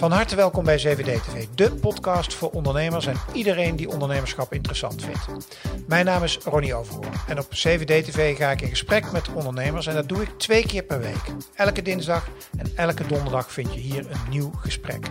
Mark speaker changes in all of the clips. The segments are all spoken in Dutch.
Speaker 1: Van harte welkom bij CVD TV, de podcast voor ondernemers en iedereen die ondernemerschap interessant vindt. Mijn naam is Ronnie Overhoorn en op CVD TV ga ik in gesprek met ondernemers en dat doe ik twee keer per week. Elke dinsdag en elke donderdag vind je hier een nieuw gesprek.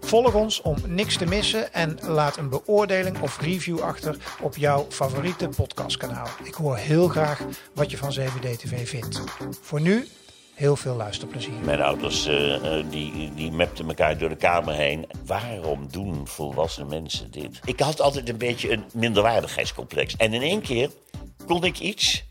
Speaker 1: Volg ons om niks te missen en laat een beoordeling of review achter op jouw favoriete podcastkanaal. Ik hoor heel graag wat je van CVD TV vindt. Voor nu heel veel luisterplezier.
Speaker 2: Mijn ouders uh, die, die mepten elkaar door de kamer heen. Waarom doen volwassen mensen dit? Ik had altijd een beetje een minderwaardigheidscomplex. En in één keer kon ik iets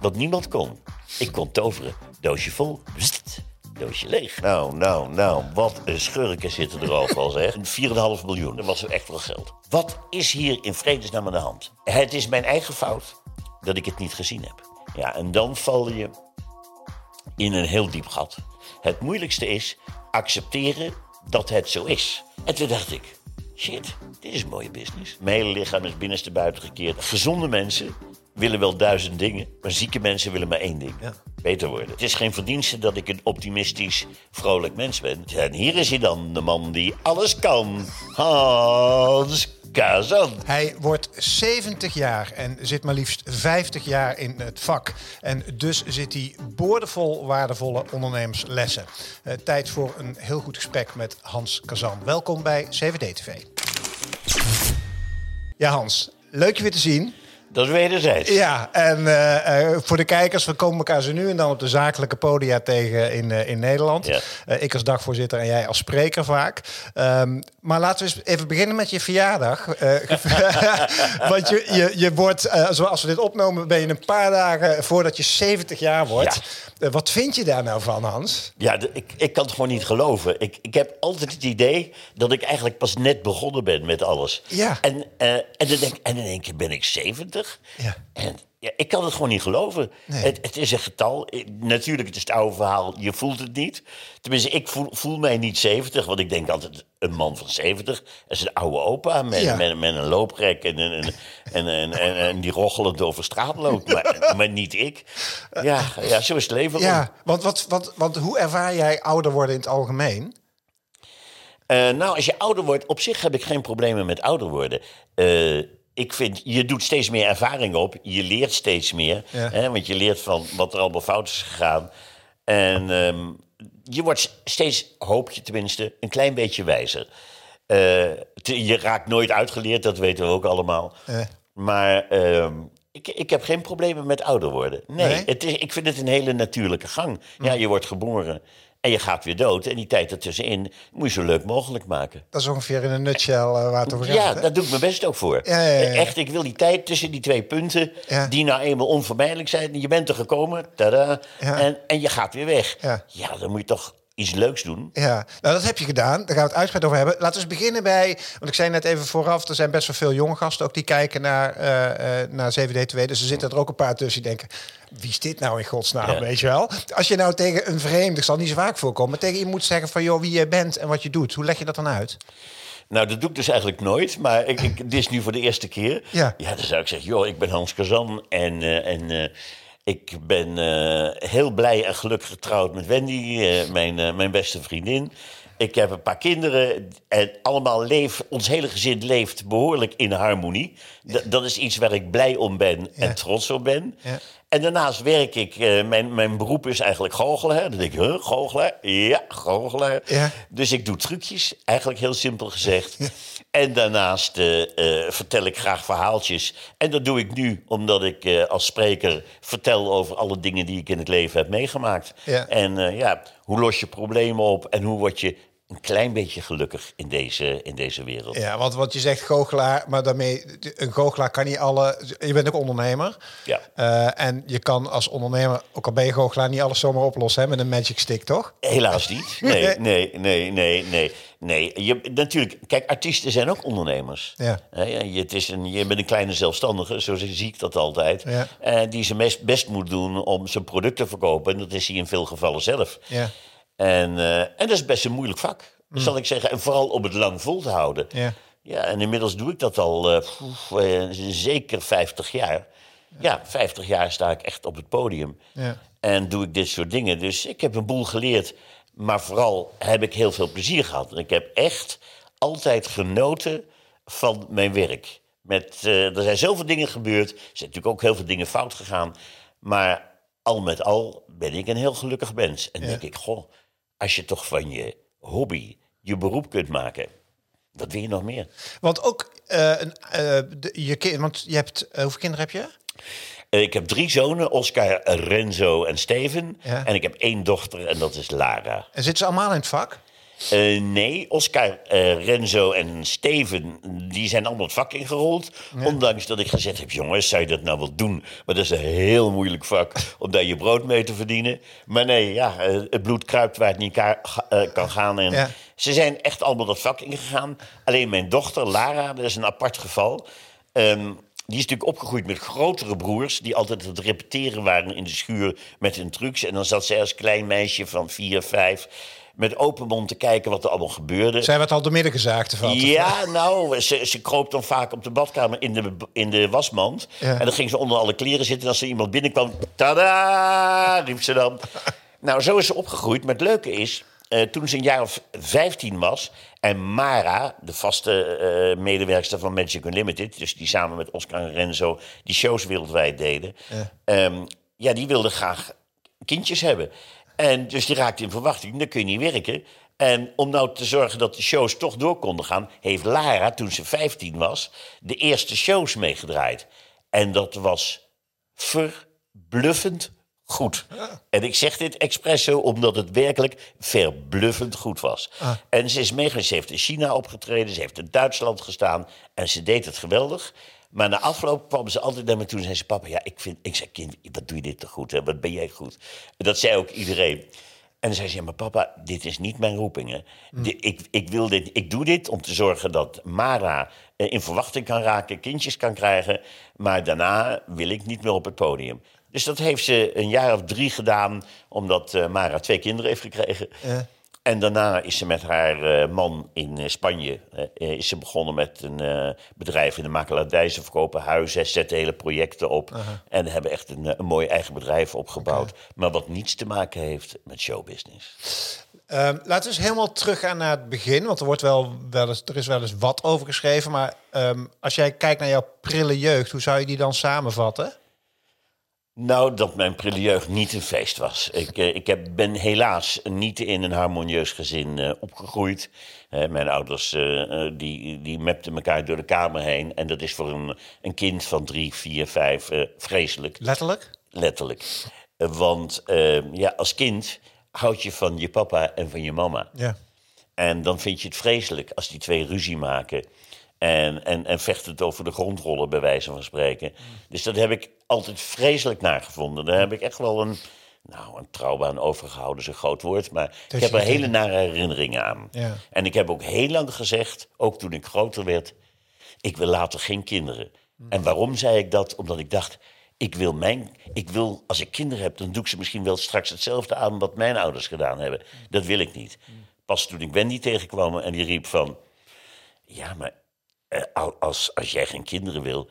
Speaker 2: wat niemand kon. Ik kon toveren. Doosje vol, bst, doosje leeg. Nou, nou, nou, wat een schurken zitten er overal, zeg. 4,5 miljoen, dat was echt wel geld. Wat is hier in vredesnaam aan de hand? Het is mijn eigen fout dat ik het niet gezien heb. Ja, en dan val je in een heel diep gat. Het moeilijkste is accepteren dat het zo is. En toen dacht ik, shit, dit is een mooie business. Mijn hele lichaam is binnenste buiten gekeerd. Gezonde mensen willen wel duizend dingen, maar zieke mensen willen maar één ding. Ja. Beter worden. Het is geen verdienste dat ik een optimistisch, vrolijk mens ben. En hier is hij dan, de man die alles kan. Hans Kazan.
Speaker 1: Hij wordt 70 jaar en zit maar liefst 50 jaar in het vak. En dus zit hij boordevol waardevolle ondernemerslessen. Uh, tijd voor een heel goed gesprek met Hans Kazan. Welkom bij CVD TV. Ja, Hans, leuk je weer te zien.
Speaker 2: Dat is wederzijds.
Speaker 1: Ja, en uh, uh, voor de kijkers, we komen elkaar zo nu en dan op de zakelijke podia tegen in, uh, in Nederland. Ja. ik als dagvoorzitter en jij als spreker vaak. Um, maar laten we eens even beginnen met je verjaardag. Want je, je, je wordt, zoals we dit opnemen, ben je een paar dagen voordat je 70 jaar wordt. Ja. wat vind je daar nou van, Hans?
Speaker 2: Ja, ik, ik kan het gewoon niet geloven. Ik, ik heb altijd het idee dat ik eigenlijk pas net begonnen ben met alles.
Speaker 1: Ja.
Speaker 2: En, en, dan, denk, en dan denk ik, ben ik 70?
Speaker 1: Ja.
Speaker 2: En ja, ik kan het gewoon niet geloven. Nee. Het, het, is een getal. Natuurlijk, het is het oude verhaal. Je voelt het niet. Tenminste, ik voel, voel mij niet 70. Want ik denk altijd, een man van 70 is een oude opa met, ja. met, met, een looprek en, en, en, en, en, en die rochelend over straat loopt. maar, maar, niet ik. Ja, ja, zo is het leven.
Speaker 1: Ja, want, wat, wat, want hoe ervaar jij ouder worden in het algemeen?
Speaker 2: Uh, nou, als je ouder wordt, op zich heb ik geen problemen met ouder worden. Uh, ik vind, je doet steeds meer ervaring op. Je leert steeds meer. Ja. Hè, want je leert van wat er allemaal fout is gegaan. En um, je wordt steeds, hoop je tenminste, een klein beetje wijzer. Uh, te, je raakt nooit uitgeleerd, dat weten we ook allemaal. Ja. Maar um, ik, ik heb geen problemen met ouder worden. Nee, nee? Het is, ik vind het een hele natuurlijke gang. Ja, je wordt geboren. En je gaat weer dood. En die tijd ertussenin moet je zo leuk mogelijk maken.
Speaker 1: Dat is ongeveer in een nutshell uh, waar het over
Speaker 2: gaat. Ja, daar doe ik mijn best ook voor.
Speaker 1: Ja, ja, ja,
Speaker 2: Echt, ik wil die tijd tussen die twee punten... die nou eenmaal onvermijdelijk zijn. Je bent er gekomen, tada, en, en je gaat weer weg. Ja. dan moet je toch iets leuks doen.
Speaker 1: Ja, nou dat heb je gedaan. Daar gaan we het uitgebreid over hebben. Laten we eens beginnen bij, want ik zei net even vooraf, er zijn best wel veel jonge gasten ook die kijken naar, uh, uh, naar 7D2. Dus er zitten er ook een paar tussen die denken, wie is dit nou in godsnaam, ja. weet je wel? Als je nou tegen een vreemde, zal niet zo vaak voorkomen, maar tegen je moet zeggen van, joh, wie je bent en wat je doet. Hoe leg je dat dan uit?
Speaker 2: Nou, dat doe ik dus eigenlijk nooit. Maar ik, ik, dit is nu voor de eerste keer.
Speaker 1: Ja.
Speaker 2: ja, dan zou ik zeggen, joh, ik ben Hans Kazan en... Uh, en ik ben uh, heel blij en gelukkig getrouwd met Wendy, uh, mijn, uh, mijn beste vriendin. Ik heb een paar kinderen en allemaal leef, ons hele gezin leeft behoorlijk in harmonie. D dat is iets waar ik blij om ben ja. en trots op ben.
Speaker 1: Ja.
Speaker 2: En daarnaast werk ik, mijn, mijn beroep is eigenlijk goochelaar. Dan denk ik, huh? Ja, goochelaar.
Speaker 1: Ja.
Speaker 2: Dus ik doe trucjes, eigenlijk heel simpel gezegd. En daarnaast uh, uh, vertel ik graag verhaaltjes. En dat doe ik nu omdat ik uh, als spreker vertel over alle dingen die ik in het leven heb meegemaakt.
Speaker 1: Ja.
Speaker 2: En ja, hoe los je problemen op en hoe word je een klein beetje gelukkig in deze, in deze wereld.
Speaker 1: Ja, want wat je zegt goochelaar, maar daarmee, een goochelaar kan niet alle... Je bent ook ondernemer.
Speaker 2: Ja.
Speaker 1: Uh, en je kan als ondernemer, ook al ben je goochelaar, niet alles zomaar oplossen hè, met een magic stick, toch?
Speaker 2: Helaas niet. Nee, nee, nee, nee, nee. Nee, je, natuurlijk, kijk, artiesten zijn ook ondernemers.
Speaker 1: Ja.
Speaker 2: je, het is een, je bent een kleine zelfstandige, zo zie ik dat altijd.
Speaker 1: Ja.
Speaker 2: Uh, die zijn best, best moet doen om zijn product te verkopen. En dat is hij in veel gevallen zelf.
Speaker 1: Ja.
Speaker 2: En, uh, en dat is best een moeilijk vak, mm. zal ik zeggen. En vooral om het lang vol te houden.
Speaker 1: Ja,
Speaker 2: ja en inmiddels doe ik dat al uh, pff, uh, zeker 50 jaar. Ja, 50 jaar sta ik echt op het podium.
Speaker 1: Ja.
Speaker 2: En doe ik dit soort dingen. Dus ik heb een boel geleerd. Maar vooral heb ik heel veel plezier gehad. En ik heb echt altijd genoten van mijn werk. Met, eh, er zijn zoveel dingen gebeurd. Er zijn natuurlijk ook heel veel dingen fout gegaan. Maar al met al ben ik een heel gelukkig mens. En denk ik, goh, als je toch van je hobby je beroep kunt maken. Wat wil je nog meer?
Speaker 1: Want ook, eh, eh, de- je, kind- want je hebt, hoeveel kinderen heb je?
Speaker 2: Ik heb drie zonen, Oscar, Renzo en Steven.
Speaker 1: Ja.
Speaker 2: En ik heb één dochter en dat is Lara.
Speaker 1: En zitten ze allemaal in het vak?
Speaker 2: Eh, nee, Oscar, eh, Renzo en Steven, die zijn allemaal het vak ingerold. Ondanks dat ik gezegd heb, jongens, zou je dat nou wel doen? Maar dat is een heel moeilijk vak om daar je brood mee te verdienen. Maar nee, ja, eh, het bloed kruipt waar het niet kan gaan. En
Speaker 1: Ja.
Speaker 2: Ze zijn echt allemaal dat vak ingegaan. Alleen mijn dochter, Lara, dat is een apart geval. Ehm, die is natuurlijk opgegroeid met grotere broers... die altijd aan het repeteren waren in de schuur met hun trucs. En dan zat zij als klein meisje van vier, vijf... met open mond te kijken wat er allemaal gebeurde.
Speaker 1: Zij werd al door midden gezaagd vatten.
Speaker 2: Ja, nou, ze, ze kroop dan vaak op de badkamer in de, in de wasmand.
Speaker 1: Ja.
Speaker 2: En dan ging ze onder alle kleren zitten. En als er iemand binnenkwam, tada, riep ze dan. nou, zo is ze opgegroeid. Maar het leuke is, eh, toen ze een jaar of 15 was... en Mara, de vaste eh medewerkster van Magic Unlimited... dus die samen met Oscar en Renzo die shows wereldwijd deden... Ja, ja die wilde graag kindjes hebben. En dus die raakte in verwachting, dan kun je niet werken. En om nou te zorgen dat de shows toch door konden gaan... heeft Lara, toen ze 15 was, de eerste shows meegedraaid. En dat was verbluffend goed. En ik zeg dit expres zo omdat het werkelijk verbluffend goed was. En ze is meegegaan, ze heeft in China opgetreden... ze heeft in Duitsland gestaan en ze deed het geweldig... Maar na afloop kwam ze altijd naar me toe en zei ze... papa, ja, ik, vind, ik zei, kind, wat doe je dit toch goed? Hè? Wat ben jij goed? En dat zei ook iedereen. En dan zei ze, ja, maar papa, dit is niet mijn roeping. Hè? Di- ik, ik, wil dit, ik doe dit om te zorgen dat Mara eh, in verwachting kan raken... kindjes kan krijgen, maar daarna wil ik niet meer op het podium. Dus dat heeft ze een jaar of drie gedaan... omdat eh, Mara twee kinderen heeft gekregen... En daarna is ze met haar eh, man in eh, Spanje is ze begonnen met een bedrijf in de makelaardij. Ze verkopen huizen, zetten hele projecten op. En hebben echt een, een mooi eigen bedrijf opgebouwd. Maar wat niets te maken heeft met showbusiness.
Speaker 1: Ehm, laten we eens helemaal teruggaan naar het begin. Want er, wordt wel, wel eens, er is wel eens wat over geschreven. Maar ehm, als jij kijkt naar jouw prille jeugd, hoe zou je die dan samenvatten?
Speaker 2: Nou, dat mijn prille jeugd niet een feest was. Ik, eh, ik heb, ben helaas niet in een harmonieus gezin eh, opgegroeid. Eh, mijn ouders die, die mepten elkaar door de kamer heen. En dat is voor een, een kind van drie, vier, vijf vreselijk.
Speaker 1: Letterlijk?
Speaker 2: Letterlijk. Want ja, als kind houd je van je papa en van je mama.
Speaker 1: Ja.
Speaker 2: En dan vind je het vreselijk als die twee ruzie maken. En, en, en vechten het over de grondrollen, bij wijze van spreken. Dus dat heb ik altijd vreselijk nagevonden. Daar heb ik echt wel een, nou, een trauma aan overgehouden, is een groot woord. Maar ik heb er hele nare herinneringen aan.
Speaker 1: Ja.
Speaker 2: En ik heb ook heel lang gezegd, ook toen ik groter werd... ik wil later geen kinderen. En waarom zei ik dat? Omdat ik dacht, ik wil mijn, ik wil, als ik kinderen heb, dan doe ik ze misschien wel straks hetzelfde aan wat mijn ouders gedaan hebben. Dat wil ik niet. Pas toen ik Wendy tegenkwam en die riep van, ja, maar eh, al- als, als jij geen kinderen wil,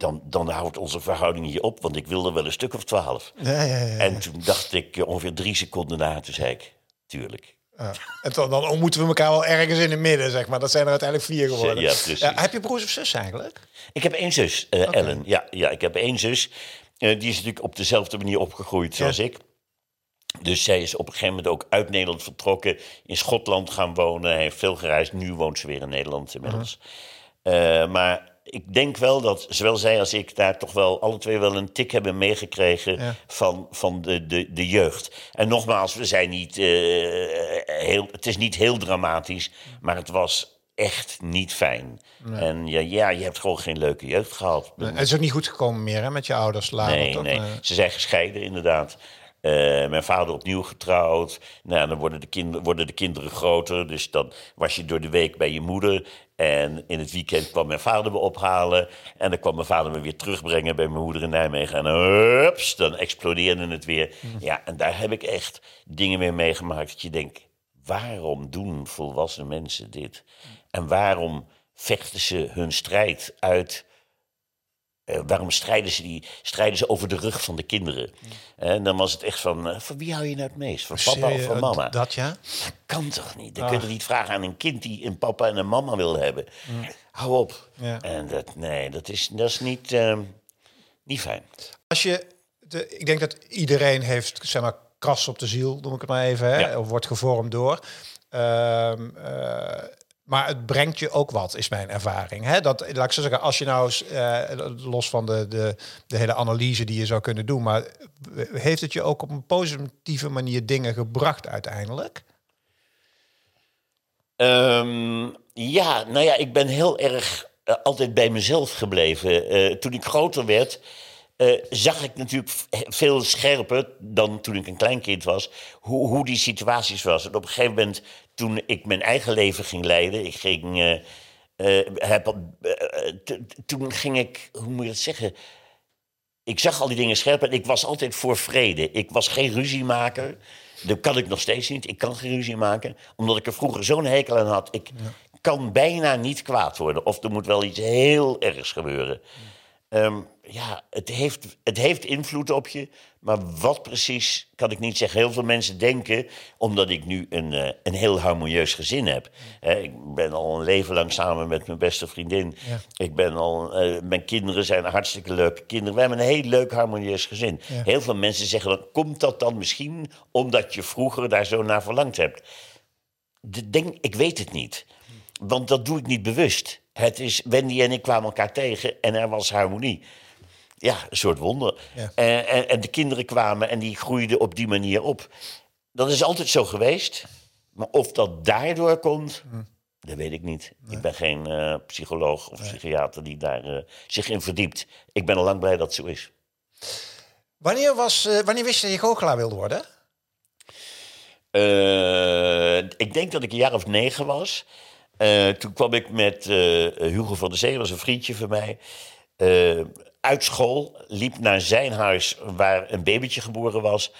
Speaker 2: dan, dan houdt onze verhouding hier op, want ik wil er wel een stuk of twaalf.
Speaker 1: Ja, ja, ja.
Speaker 2: En toen dacht ik eh, ongeveer drie seconden na, toen zei ik, tuurlijk.
Speaker 1: En dan, dan ontmoeten we elkaar wel ergens in het midden, zeg maar. Dat zijn er uiteindelijk vier geworden.
Speaker 2: Ja, precies.
Speaker 1: heb je broers of zus eigenlijk?
Speaker 2: Ik heb één zus, eh, Ellen. Ja, ja, ik heb één zus. Eh, die is natuurlijk op dezelfde manier opgegroeid zoals ik. Dus zij is op een gegeven moment ook uit Nederland vertrokken. In Schotland gaan wonen. Hij heeft veel gereisd. Nu woont ze weer in Nederland inmiddels. Eh, maar ik denk wel dat zowel zij als ik daar toch wel alle twee wel een tik hebben meegekregen
Speaker 1: Ja.
Speaker 2: van, van de, de, de jeugd. En nogmaals, we zijn niet, eh, heel, het is niet heel dramatisch, maar het was echt niet fijn. En ja, ja, je hebt gewoon geen leuke jeugd gehad.
Speaker 1: En het is ook niet goed gekomen meer hè, met je ouders later.
Speaker 2: Nee, nee.
Speaker 1: Eh,
Speaker 2: Ze zijn gescheiden, inderdaad. Eh, mijn vader opnieuw getrouwd. Nou, dan worden de, kinderen, worden de kinderen groter. Dus dan was je door de week bij je moeder. En in het weekend kwam mijn vader me ophalen. En dan kwam mijn vader me weer terugbrengen bij mijn moeder in Nijmegen. En hups, dan explodeerde het weer. Ja, en daar heb ik echt dingen mee meegemaakt. Dat je denkt, waarom doen volwassen mensen dit? En waarom vechten ze hun strijd uit waarom strijden ze, die, strijden ze over de rug van de kinderen? En dan was het echt van, eh, van wie hou je nou het meest? Van papa of van mama?
Speaker 1: Dat ja?
Speaker 2: Dat kan toch niet? Dan kun je niet vragen aan een kind die een papa en een mama wil hebben. Hou op.
Speaker 1: Ja.
Speaker 2: En dat, nee, dat is, dat is niet, ehm, niet fijn.
Speaker 1: Als je, de, ik denk dat iedereen heeft, zeg maar, kras op de ziel, noem ik het maar even, hè,
Speaker 2: Ja.
Speaker 1: of wordt gevormd door. Ehm, eh, maar het brengt je ook wat, is mijn ervaring. Dat, laat ik zo zeggen, als je nou eh, los van de, de, de hele analyse die je zou kunnen doen, maar heeft het je ook op een positieve manier dingen gebracht uiteindelijk?
Speaker 2: Ehm, ja, nou ja, ik ben heel erg eh, altijd bij mezelf gebleven. Eh, toen ik groter werd, eh, zag ik natuurlijk veel scherper dan toen ik een klein kind was, hoe, hoe die situaties was. En op een gegeven moment, toen ik mijn eigen leven ging leiden, ik ging. eh, eh, heb, toen ging ik, hoe moet je dat zeggen? ik zag al die dingen scherp en ik was altijd voor vrede. Ik was geen ruziemaker. Dat kan ik nog steeds niet. Ik kan geen ruzie maken, omdat ik er vroeger zo'n hekel aan had. Ik kan bijna niet kwaad worden. Of er moet wel iets heel ergs gebeuren. Ehm, ja, het heeft, het heeft invloed op je. Maar wat precies, kan ik niet zeggen. Heel veel mensen denken, omdat ik nu een, eh, een heel harmonieus gezin heb. Hè, ik ben al een leven lang samen met mijn beste vriendin. Ik ben al, eh, mijn kinderen zijn hartstikke leuke kinderen. We hebben een heel leuk harmonieus gezin. Heel veel mensen zeggen dan, komt dat dan misschien omdat je vroeger daar zo naar verlangd hebt? De denk, ik weet het niet. Want dat doe ik niet bewust. Het is, Wendy en ik kwamen elkaar tegen en er was harmonie. Ja, een soort wonder.
Speaker 1: Ja.
Speaker 2: En, en, en de kinderen kwamen en die groeiden op die manier op. Dat is altijd zo geweest. Maar of dat daardoor komt, dat weet ik niet. Ik ben geen eh, psycholoog of psychiater die daar eh, zich in verdiept. Ik ben al lang blij dat het zo is.
Speaker 1: Wanneer, was, eh, wanneer wist je dat je goochelaar wilde worden?
Speaker 2: Eh, ik denk dat ik een jaar of negen was. Eh, toen kwam ik met eh, Hugo van der Zee, was een vriendje van mij. Uit school, liep naar zijn huis waar een babytje geboren was.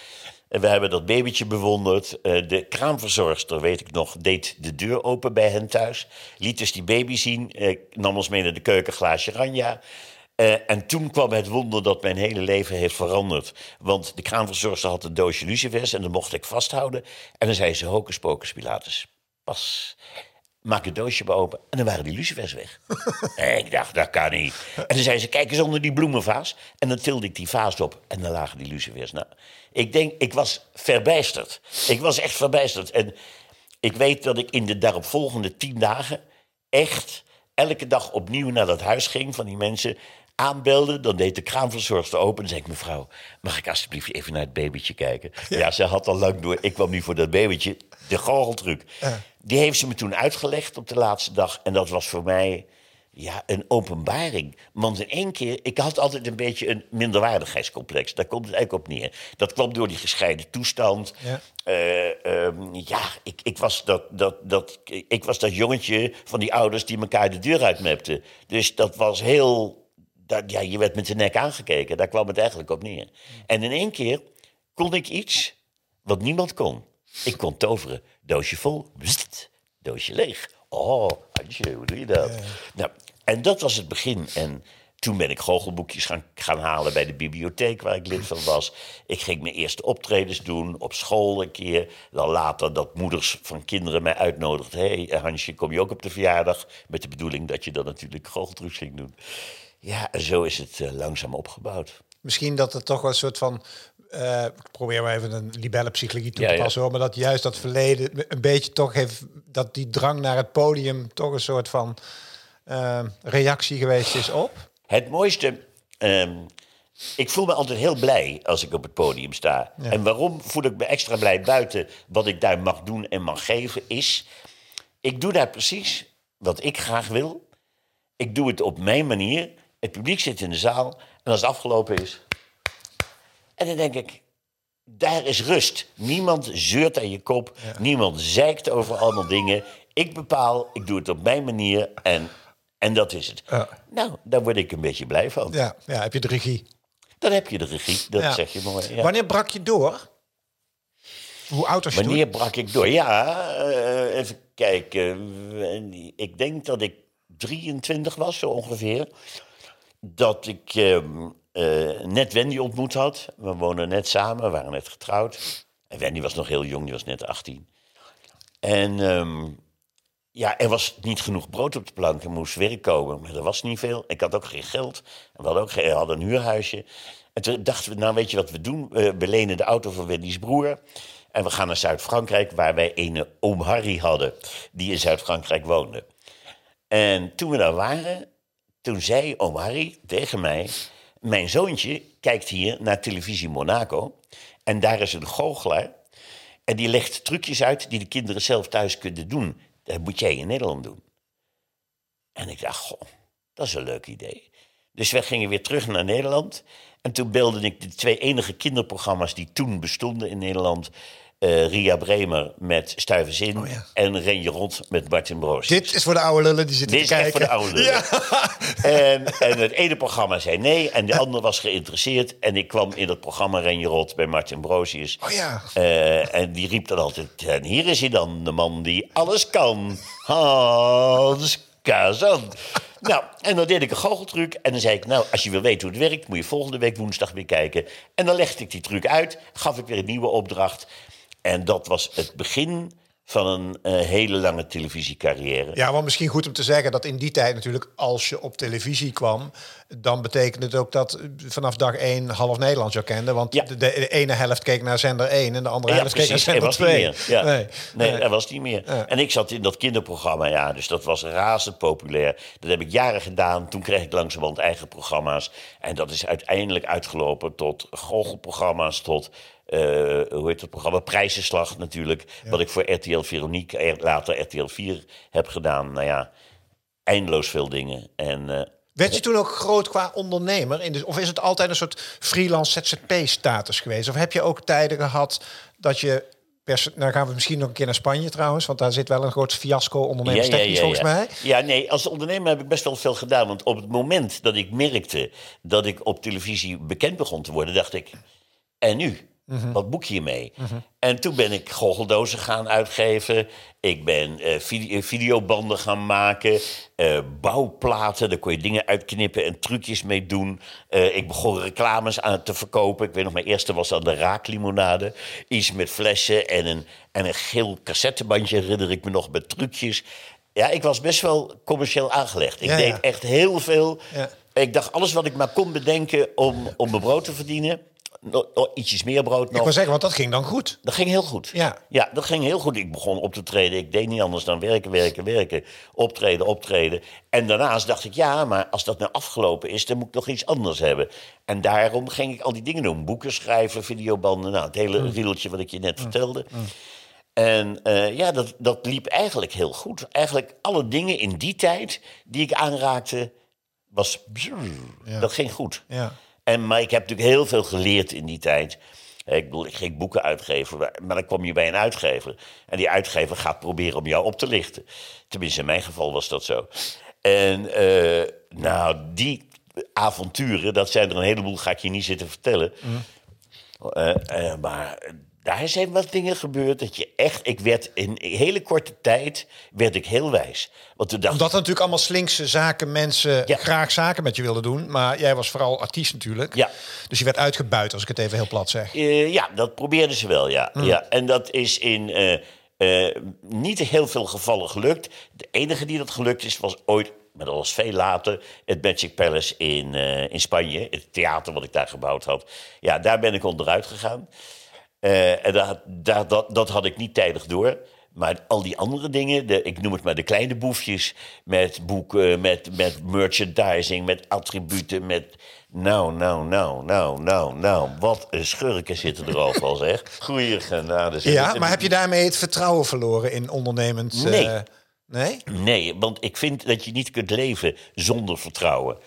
Speaker 2: En we hebben dat babytje bewonderd. Eh, de kraamverzorgster, weet ik nog, deed de deur open bij hen thuis. Liet dus die baby zien, eh, nam ons mee naar de keuken, glaasje ranja. Eh, en toen kwam het wonder dat mijn hele leven heeft veranderd. Want de kraamverzorgster had een doosje lucifers en dat mocht ik vasthouden. En dan zei ze, hocus pocus pilatus, pas. Maak het doosje maar open. En dan waren die lucifers weg. en ik dacht, dat kan niet. En dan zei ze, kijk eens onder die bloemenvaas. En dan tilde ik die vaas op en dan lagen die lucifers. Nou, ik denk, ik was verbijsterd. Ik was echt verbijsterd. En ik weet dat ik in de daaropvolgende tien dagen echt elke dag opnieuw naar dat huis ging van die mensen. Aanbelde, dan deed de kraamverzorgster open. Dan zei ik, mevrouw, mag ik alsjeblieft even naar het babytje kijken? Ja, ze had al lang door. Ik kwam nu voor dat babytje. De goocheltruc. Die heeft ze me toen uitgelegd op de laatste dag. En dat was voor mij ja, een openbaring. Want in één keer, ik had altijd een beetje een minderwaardigheidscomplex. Daar komt het eigenlijk op neer. Dat kwam door die gescheiden toestand.
Speaker 1: Ja.
Speaker 2: Eh, ehm, ja, ik, ik, was dat, dat, dat, ik was dat jongetje van die ouders die elkaar de deur uitmepten. Dus dat was heel. Dat, ja, je werd met de nek aangekeken. Daar kwam het eigenlijk op neer. En in één keer kon ik iets wat niemand kon. Ik kon toveren. Doosje vol, doosje leeg. Oh, Antje, hoe doe je dat? Nou, en dat was het begin. En toen ben ik goochelboekjes gaan, gaan halen bij de bibliotheek waar ik lid van was. Ik ging mijn eerste optredens doen, op school een keer. Dan later dat moeders van kinderen mij uitnodigden. Hé hey, Hansje, kom je ook op de verjaardag? Met de bedoeling dat je dan natuurlijk goocheltrucs ging doen. Ja, zo is het eh, langzaam opgebouwd.
Speaker 1: Misschien dat het toch wel een soort van. eh, ik probeer maar even een libellenpsychologie toe
Speaker 2: Ja,
Speaker 1: te
Speaker 2: ja.
Speaker 1: passen hoor. Maar dat juist dat verleden een beetje toch heeft. Dat die drang naar het podium toch een soort van eh, reactie geweest is op.
Speaker 2: Het mooiste. ehm, ik voel me altijd heel blij als ik op het podium sta. En waarom voel ik me extra blij buiten wat ik daar mag doen en mag geven, is. Ik doe daar precies wat ik graag wil. Ik doe het op mijn manier. Het publiek zit in de zaal. En als het afgelopen is. En dan denk ik. Daar is rust. Niemand zeurt aan je kop. Niemand zeikt over allemaal dingen. Ik bepaal, ik doe het op mijn manier. En, en dat is het.
Speaker 1: Ja.
Speaker 2: Nou, daar word ik een beetje blij van.
Speaker 1: Ja, ja heb je de regie.
Speaker 2: Dan heb je de regie, dat
Speaker 1: Ja.
Speaker 2: zeg je mooi. Ja.
Speaker 1: Wanneer brak je door? Hoe oud was je
Speaker 2: Wanneer brak ik door? Ja, eh, even kijken. Ik denk dat ik 23 was, zo ongeveer. Dat ik ehm, eh, net Wendy ontmoet had. We woonden net samen, we waren net getrouwd. En Wendy was nog heel jong, die was net 18. En ehm, ja, er was niet genoeg brood op de plank. Er moest werk komen, maar er was niet veel. Ik had ook geen geld. We hadden ook geen, hadden een huurhuisje. En toen dachten we, nou weet je wat we doen? We lenen de auto van Wendy's broer. En we gaan naar Zuid-Frankrijk, waar wij een oom Harry hadden. Die in Zuid-Frankrijk woonde. En toen we daar waren, toen zei oom Harry tegen mij... Mijn zoontje kijkt hier naar televisie Monaco. En daar is een goochelaar. En die legt trucjes uit die de kinderen zelf thuis kunnen doen. Dat moet jij in Nederland doen. En ik dacht, goh, dat is een leuk idee. Dus wij gingen weer terug naar Nederland. En toen belde ik de twee enige kinderprogramma's die toen bestonden in Nederland. Eh, Ria Bremer met Stuivenzin
Speaker 1: Oh ja.
Speaker 2: en Ren je Rond met Martin Broos.
Speaker 1: Dit is voor de oude lullen die zitten
Speaker 2: Dit
Speaker 1: te
Speaker 2: is echt
Speaker 1: kijken.
Speaker 2: voor de oude lullen. En, en het ene programma zei nee en de andere was geïnteresseerd. En ik kwam in dat programma Ren je Rot bij Martin Broosius.
Speaker 1: Oh ja.
Speaker 2: Eh, en die riep dan altijd... En hier is hij dan, de man die alles kan. Hans Kazan. Nou, en dan deed ik een goocheltruc. En dan zei ik, nou, als je wil weten hoe het werkt... moet je volgende week woensdag weer kijken. En dan legde ik die truc uit. Gaf ik weer een nieuwe opdracht. En dat was het begin van een eh, hele lange televisiecarrière.
Speaker 1: Ja, want misschien goed om te zeggen dat in die tijd natuurlijk, als je op televisie kwam, dan betekende het ook dat vanaf dag één half Nederland jou kende. Want
Speaker 2: Ja.
Speaker 1: de, de ene helft keek naar zender 1 en de andere
Speaker 2: Ja,
Speaker 1: helft keek naar.
Speaker 2: Er
Speaker 1: zender
Speaker 2: was niet
Speaker 1: 2.
Speaker 2: meer. Ja.
Speaker 1: Nee.
Speaker 2: Nee,
Speaker 1: Nee.
Speaker 2: er was niet meer.
Speaker 1: Ja.
Speaker 2: En ik zat in dat kinderprogramma, ja, dus dat was razend populair. Dat heb ik jaren gedaan. Toen kreeg ik langzamerhand eigen programma's. En dat is uiteindelijk uitgelopen tot goochelprogramma's, tot, eh, hoe heet het programma, Prijzenslag natuurlijk. Wat ik voor RTL Veronique, er- later RTL 4 heb gedaan. Nou ja, eindeloos veel dingen. En... eh,
Speaker 1: Werd je toen ook groot qua ondernemer? In de, of is het altijd een soort freelance ZZP-status geweest? Of heb je ook tijden gehad dat je... Pers nou gaan we misschien nog een keer naar Spanje trouwens, want daar zit wel een groot fiasco ondernemerstechnisch volgens mij.
Speaker 2: Ja, nee, als ondernemer heb ik best wel veel gedaan. Want op het moment dat ik merkte dat ik op televisie bekend begon te worden, dacht ik, en nu?
Speaker 1: Mhm.
Speaker 2: Wat boek je mee? En toen ben ik goocheldozen gaan uitgeven. Ik ben eh, eh, videobanden gaan maken. eh, bouwplaten, daar kon je dingen uitknippen en trucjes mee doen. Ik begon reclames aan te verkopen. Ik weet nog, mijn eerste was aan de raaklimonade. Iets met flessen en een, en een geel cassettebandje, herinner ik me nog, met trucjes. Ja, ik was best wel commercieel aangelegd. Ik
Speaker 1: Ja,
Speaker 2: deed
Speaker 1: ja.
Speaker 2: echt heel veel.
Speaker 1: Ja.
Speaker 2: Ik dacht, alles wat ik maar kon bedenken om, om mijn brood te verdienen... Nog, nog ietsjes meer brood
Speaker 1: Ik
Speaker 2: nog.
Speaker 1: wil zeggen, want dat ging dan goed.
Speaker 2: Dat ging heel goed.
Speaker 1: Ja.
Speaker 2: ja, dat ging heel goed. Ik begon op te treden. Ik deed niet anders dan werken, werken, werken. Optreden, optreden. En daarnaast dacht ik, ja, maar als dat nou afgelopen is, dan moet ik nog iets anders hebben. En daarom ging ik al die dingen doen. Boeken schrijven, videobanden. Nou, het hele
Speaker 1: Mm.
Speaker 2: riedeltje wat ik je net vertelde. En eh, ja, dat, dat liep eigenlijk heel goed. Eigenlijk alle dingen in die tijd die ik aanraakte, was... Dat ging goed.
Speaker 1: Ja.
Speaker 2: En, maar ik heb natuurlijk heel veel geleerd in die tijd. Ik bedoel, ik ging boeken uitgeven, maar- dan kwam je bij een uitgever. En die uitgever gaat proberen om jou op te lichten. Tenminste, in mijn geval was dat zo. En eh, nou, die avonturen, dat zijn er een heleboel, ga ik je niet zitten vertellen. Eh, eh, maar daar zijn wat dingen gebeurd dat je echt... Ik werd in een hele korte tijd werd ik heel wijs. Want toen dacht
Speaker 1: Omdat er natuurlijk allemaal slinkse zaken mensen
Speaker 2: Ja.
Speaker 1: graag zaken met je wilden doen. Maar jij was vooral artiest natuurlijk.
Speaker 2: Ja.
Speaker 1: Dus je werd uitgebuit, als ik het even heel plat zeg.
Speaker 2: Eh, ja, dat probeerden ze wel, ja.
Speaker 1: Mm.
Speaker 2: ja. En dat is in eh, eh, niet heel veel gevallen gelukt. De enige die dat gelukt is, was ooit, maar dat was veel later... het Magic Palace in, in Spanje. Het theater wat ik daar gebouwd had. Ja, daar ben ik onderuit gegaan. Eh, en dat, dat, dat, dat had ik niet tijdig door. Maar al die andere dingen, de, ik noem het maar de kleine boefjes... met boeken, met, met merchandising, met attributen, met... Nou, nou, nou, nou, nou, nou. Wat een schurken zitten er overal, zeg. Goeie genade. zeg.
Speaker 1: Ja, maar heb je daarmee het vertrouwen verloren in ondernemend...
Speaker 2: Nee.
Speaker 1: eh, nee?
Speaker 2: Nee, want ik vind dat je niet kunt leven zonder vertrouwen.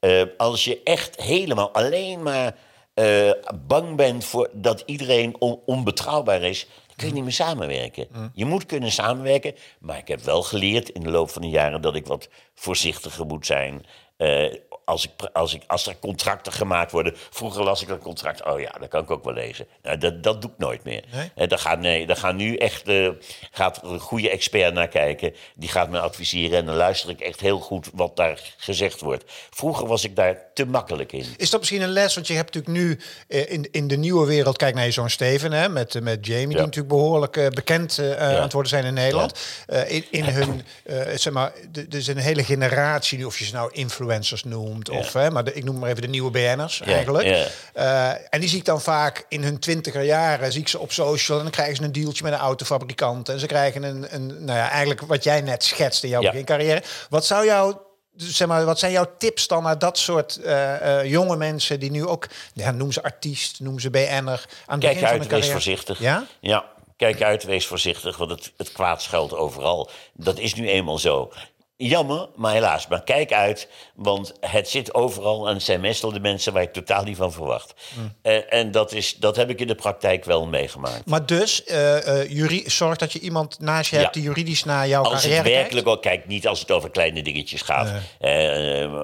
Speaker 2: Eh, als je echt helemaal alleen maar eh, bang bent voor dat iedereen on- onbetrouwbaar is, dan kun je niet meer samenwerken. Je moet kunnen samenwerken, maar ik heb wel geleerd in de loop van de jaren dat ik wat voorzichtiger moet zijn. Eh, als, ik, als, ik, als er contracten gemaakt worden. Vroeger las ik een contract. Oh ja, dat kan ik ook wel lezen. Nou, dat, dat doe ik nooit meer.
Speaker 1: Nee?
Speaker 2: En daar gaat, nee, daar gaan nu echt eh, gaat een goede expert naar kijken. Die gaat me adviseren. En dan luister ik echt heel goed wat daar gezegd wordt. Vroeger was ik daar te makkelijk in.
Speaker 1: Is dat misschien een les? Want je hebt natuurlijk nu eh, in, in de nieuwe wereld, kijk naar je zoon Steven, hè, met, eh, met Jamie, die
Speaker 2: Ja.
Speaker 1: natuurlijk behoorlijk eh, bekend eh,
Speaker 2: Ja.
Speaker 1: aan het worden zijn in Nederland. Eh, in, in hun, eh, zeg maar, er is een hele generatie nu, of je ze nou influencers noemt, of, hè, maar de- ik noem maar even de nieuwe BN'ers eigenlijk. Eh, en die zie ik dan vaak in hun twintiger jaren, zie ik ze op social en dan krijgen ze een dealtje met een autofabrikant en ze krijgen een, een nou ja, eigenlijk wat jij net schetst in jouw begincarrière. Wat zou jou zeg maar, wat zijn jouw tips dan naar dat soort eh, eh, jonge mensen die nu ook, ja, noem ze artiest, noem ze BN'er, aan het begin
Speaker 2: Kijk
Speaker 1: van
Speaker 2: uit,
Speaker 1: hun
Speaker 2: wees voorzichtig.
Speaker 1: Ja?
Speaker 2: Ja, kijk uit, wees voorzichtig, want het, het kwaad schuilt overal. Dat is nu eenmaal zo. Jammer, maar helaas. Maar kijk uit, want het zit overal en het zijn meestal de mensen waar ik totaal niet van verwacht.
Speaker 1: Hmm.
Speaker 2: Eh, en dat, is, dat heb ik in de praktijk wel meegemaakt.
Speaker 1: Maar dus, eh, eh, juri- zorg dat je iemand naast je
Speaker 2: Ja.
Speaker 1: hebt die juridisch naar jouw
Speaker 2: Als het
Speaker 1: carrière
Speaker 2: werkelijk ook, kijk, niet als het over kleine dingetjes gaat.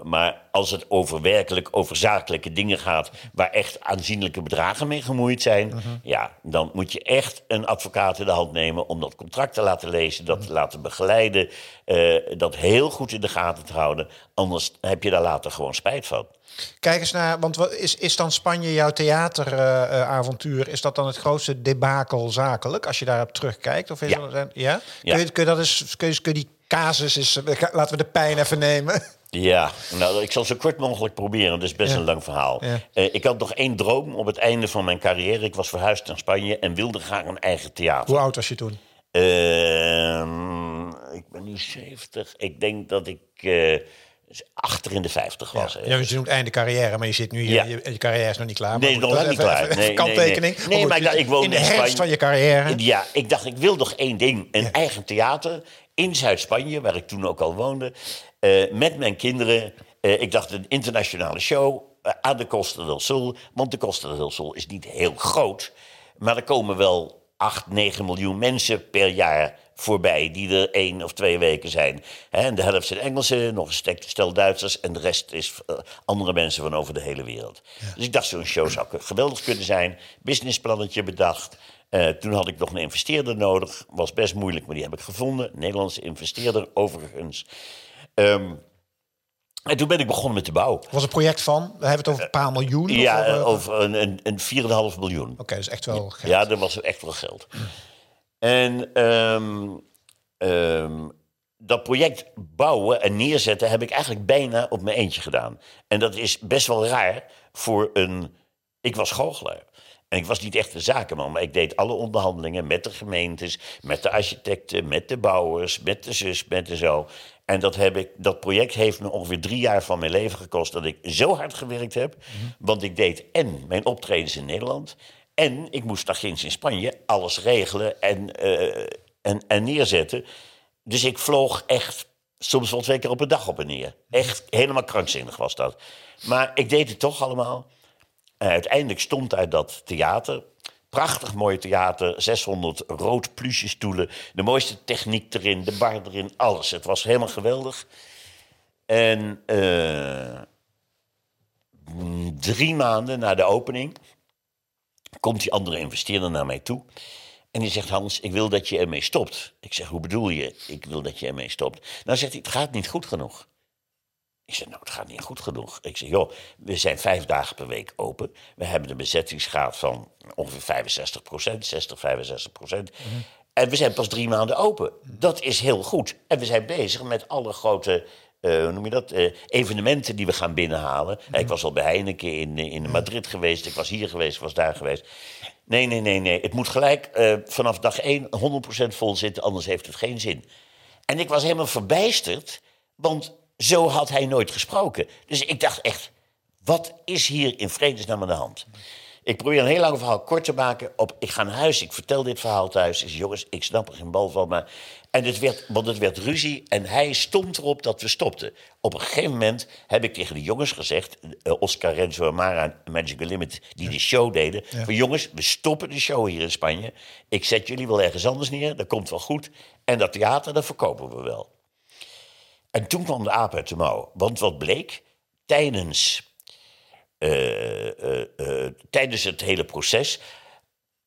Speaker 2: maar als het over werkelijk, over zakelijke dingen gaat. waar echt aanzienlijke bedragen mee gemoeid zijn.
Speaker 1: Mhm.
Speaker 2: ja, dan moet je echt een advocaat in de hand nemen. om dat contract te laten lezen, dat te laten begeleiden. eh, dat heel goed in de gaten te houden. Anders heb je daar later gewoon spijt van.
Speaker 1: Kijk eens naar, want wat is, is dan Spanje jouw theateravontuur? is dat dan het grootste debakel zakelijk, als je daarop terugkijkt? Of is
Speaker 2: Ja.
Speaker 1: dat, ja?
Speaker 2: Ja.
Speaker 1: Kun, je, kun, je dat eens, kun, je, kun je die casus eh, laten we de pijn even nemen?
Speaker 2: Ja, nou, ik zal zo kort mogelijk proberen. Het is best
Speaker 1: Ja.
Speaker 2: een lang verhaal.
Speaker 1: Ja.
Speaker 2: Eh, ik had nog één droom op het einde van mijn carrière. Ik was verhuisd naar Spanje en wilde graag een eigen theater.
Speaker 1: Hoe oud was je toen?
Speaker 2: Ehm, ik ben nu 70. Ik denk dat ik eh, achter in de 50 was.
Speaker 1: Ja,
Speaker 2: hè.
Speaker 1: je noemt einde carrière, maar je zit nu hier,
Speaker 2: Ja.
Speaker 1: je, je carrière is nog niet klaar.
Speaker 2: Nee,
Speaker 1: Maar
Speaker 2: nog niet klaar.
Speaker 1: even
Speaker 2: Nee,
Speaker 1: kanttekening.
Speaker 2: nee, nee. Nee,
Speaker 1: goed,
Speaker 2: maar ik
Speaker 1: je-
Speaker 2: dacht, ik woon
Speaker 1: in de herfst van je carrière.
Speaker 2: Ja, ik dacht, ik wil nog één ding. Een eigen theater in Zuid-Spanje, waar ik toen ook al woonde. Eh, met mijn kinderen. Eh, ik dacht, een internationale show eh, aan de Costa del Sol. Want de Costa del Sol is niet heel groot. Maar er komen wel 8, 9 miljoen mensen per jaar voorbij... die er één of twee weken zijn. Hè, en de helft zijn Engelsen, nog een stel Duitsers... en de rest is andere mensen van over de hele wereld. Dus ik dacht, zo'n show zou geweldig kunnen zijn. Businessplannetje bedacht... Toen had ik nog een investeerder nodig. Was best moeilijk, maar die heb ik gevonden. Nederlandse investeerder, overigens. Ehm, en toen ben ik begonnen met de bouw.
Speaker 1: Het was een project van, we hebben het over een paar miljoen.
Speaker 2: Ja,
Speaker 1: of, eh,
Speaker 2: over een, een, een 4,5 miljoen.
Speaker 1: Oké, dat is echt wel geld.
Speaker 2: Ja, dat was echt wel geld. En ehm, ehm, dat project bouwen en neerzetten heb ik eigenlijk bijna op mijn eentje gedaan. En dat is best wel raar voor een... Ik was goochelaar. En ik was niet echt een zakenman, maar ik deed alle onderhandelingen met de gemeentes, met de architecten, met de bouwers, met de zus, met de zo. En dat, heb ik, dat project heeft me ongeveer drie jaar van mijn leven gekost dat ik zo hard gewerkt heb. Want ik deed en mijn optredens in Nederland. En ik moest nog eens in Spanje alles regelen en, eh, en, en neerzetten. Dus ik vloog echt soms wel twee keer op een dag op en neer. Echt helemaal krankzinnig was dat. Maar ik deed het toch allemaal. En uiteindelijk stond uit dat theater. Prachtig mooi theater, 600 rood pluche stoelen. De mooiste techniek erin, de bar erin, alles. Het was helemaal geweldig. En eh, drie maanden na de opening komt die andere investeerder naar mij toe. En die zegt, Hans, ik wil dat je ermee stopt. Ik zeg, hoe bedoel je, ik wil dat je ermee stopt? Nou zegt hij, het gaat niet goed genoeg. Ik zeg, nou, het gaat niet goed genoeg. Ik zeg, joh, we zijn vijf dagen per week open. We hebben een bezettingsgraad van ongeveer 65 procent, 60, 65 procent. En we zijn pas drie maanden open. Dat is heel goed. En we zijn bezig met alle grote, eh, hoe noem je dat, eh, evenementen die we gaan binnenhalen. Ik was al bij Heineken in, eh, in Madrid geweest, ik was hier geweest, ik was daar geweest. Nee, nee, nee, nee. Het moet gelijk vanaf dag één 100% vol zitten, anders heeft het geen zin. En ik was helemaal verbijsterd, want zo had hij nooit gesproken. Dus ik dacht echt, wat is hier in vredesnaam aan de hand? Ik probeer een heel lang verhaal kort te maken. Op, ik ga naar huis, ik vertel dit verhaal thuis. Ik zeg, jongens, ik snap er geen bal van. Maar... En het werd, want het werd ruzie en hij stond erop dat we stopten. Op een gegeven moment heb ik tegen de jongens gezegd... eh, Oscar Renzo en Mara en Magical Limit, die de show deden... van jongens, we stoppen de show hier in Spanje. Ik zet jullie wel ergens anders neer, dat komt wel goed. En dat theater, dat verkopen we wel. En toen kwam de aap uit de mouw. Want wat bleek? tijdens, eh, eh, eh, tijdens het hele proces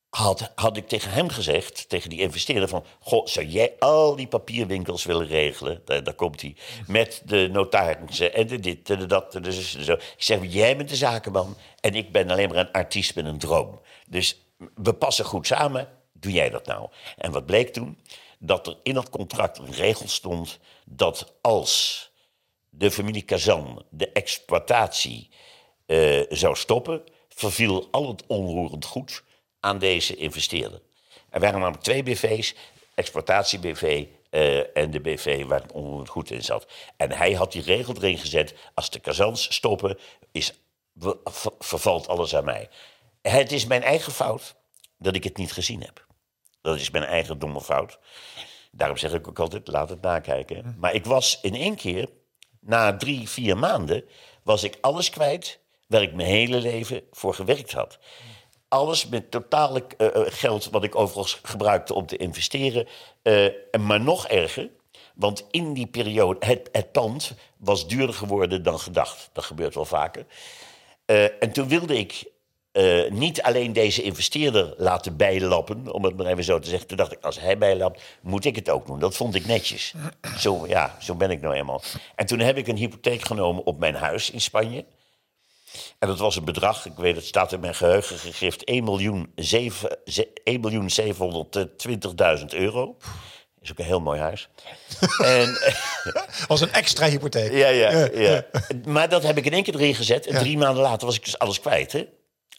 Speaker 2: had, had ik tegen hem gezegd, tegen die investeerder van... Goh, zou jij al die papierwinkels willen regelen? Daar, komt hij. Met de notarissen en de dit en de dat en de zo. Ik zeg, jij bent de zakenman en ik ben alleen maar een artiest met een droom. Dus we passen goed samen, doe jij dat nou? En wat bleek toen? Dat er in dat contract een regel stond... dat als de familie Kazan de exploitatie eh, zou stoppen... verviel al het onroerend goed aan deze investeerder. Er waren namelijk twee BV's, exploitatie-BV eh, en de BV waar het onroerend goed in zat. En hij had die regel erin gezet, als de kazans stoppen, is, vervalt alles aan mij. Het is mijn eigen fout dat ik het niet gezien heb. Dat is mijn eigen domme fout. Daarom zeg ik ook altijd, laat het nakijken. Maar ik was in één keer, na drie, vier maanden... was ik alles kwijt waar ik mijn hele leven voor gewerkt had. Alles met totale eh, eh, geld wat ik overigens gebruikte om te investeren. En maar nog erger, want in die periode... Het, het pand was duurder geworden dan gedacht. Dat gebeurt wel vaker. En toen wilde ik eh, niet alleen deze investeerder laten bijlappen, om het maar even zo te zeggen. Toen dacht ik, als hij bijlapt, moet ik het ook doen. Dat vond ik netjes. Zo, ja, zo ben ik nou eenmaal. En toen heb ik een hypotheek genomen op mijn huis in Spanje. En dat was een bedrag, ik weet het staat in mijn geheugen gegrift, 1 miljoen, zeven- ze- 1 miljoen 720.000 euro. Is ook een heel mooi huis. en,
Speaker 1: Als een extra hypotheek.
Speaker 2: ja, ja, ja. Maar dat heb ik in één keer erin gezet. En drie maanden later was ik dus alles kwijt. Hè?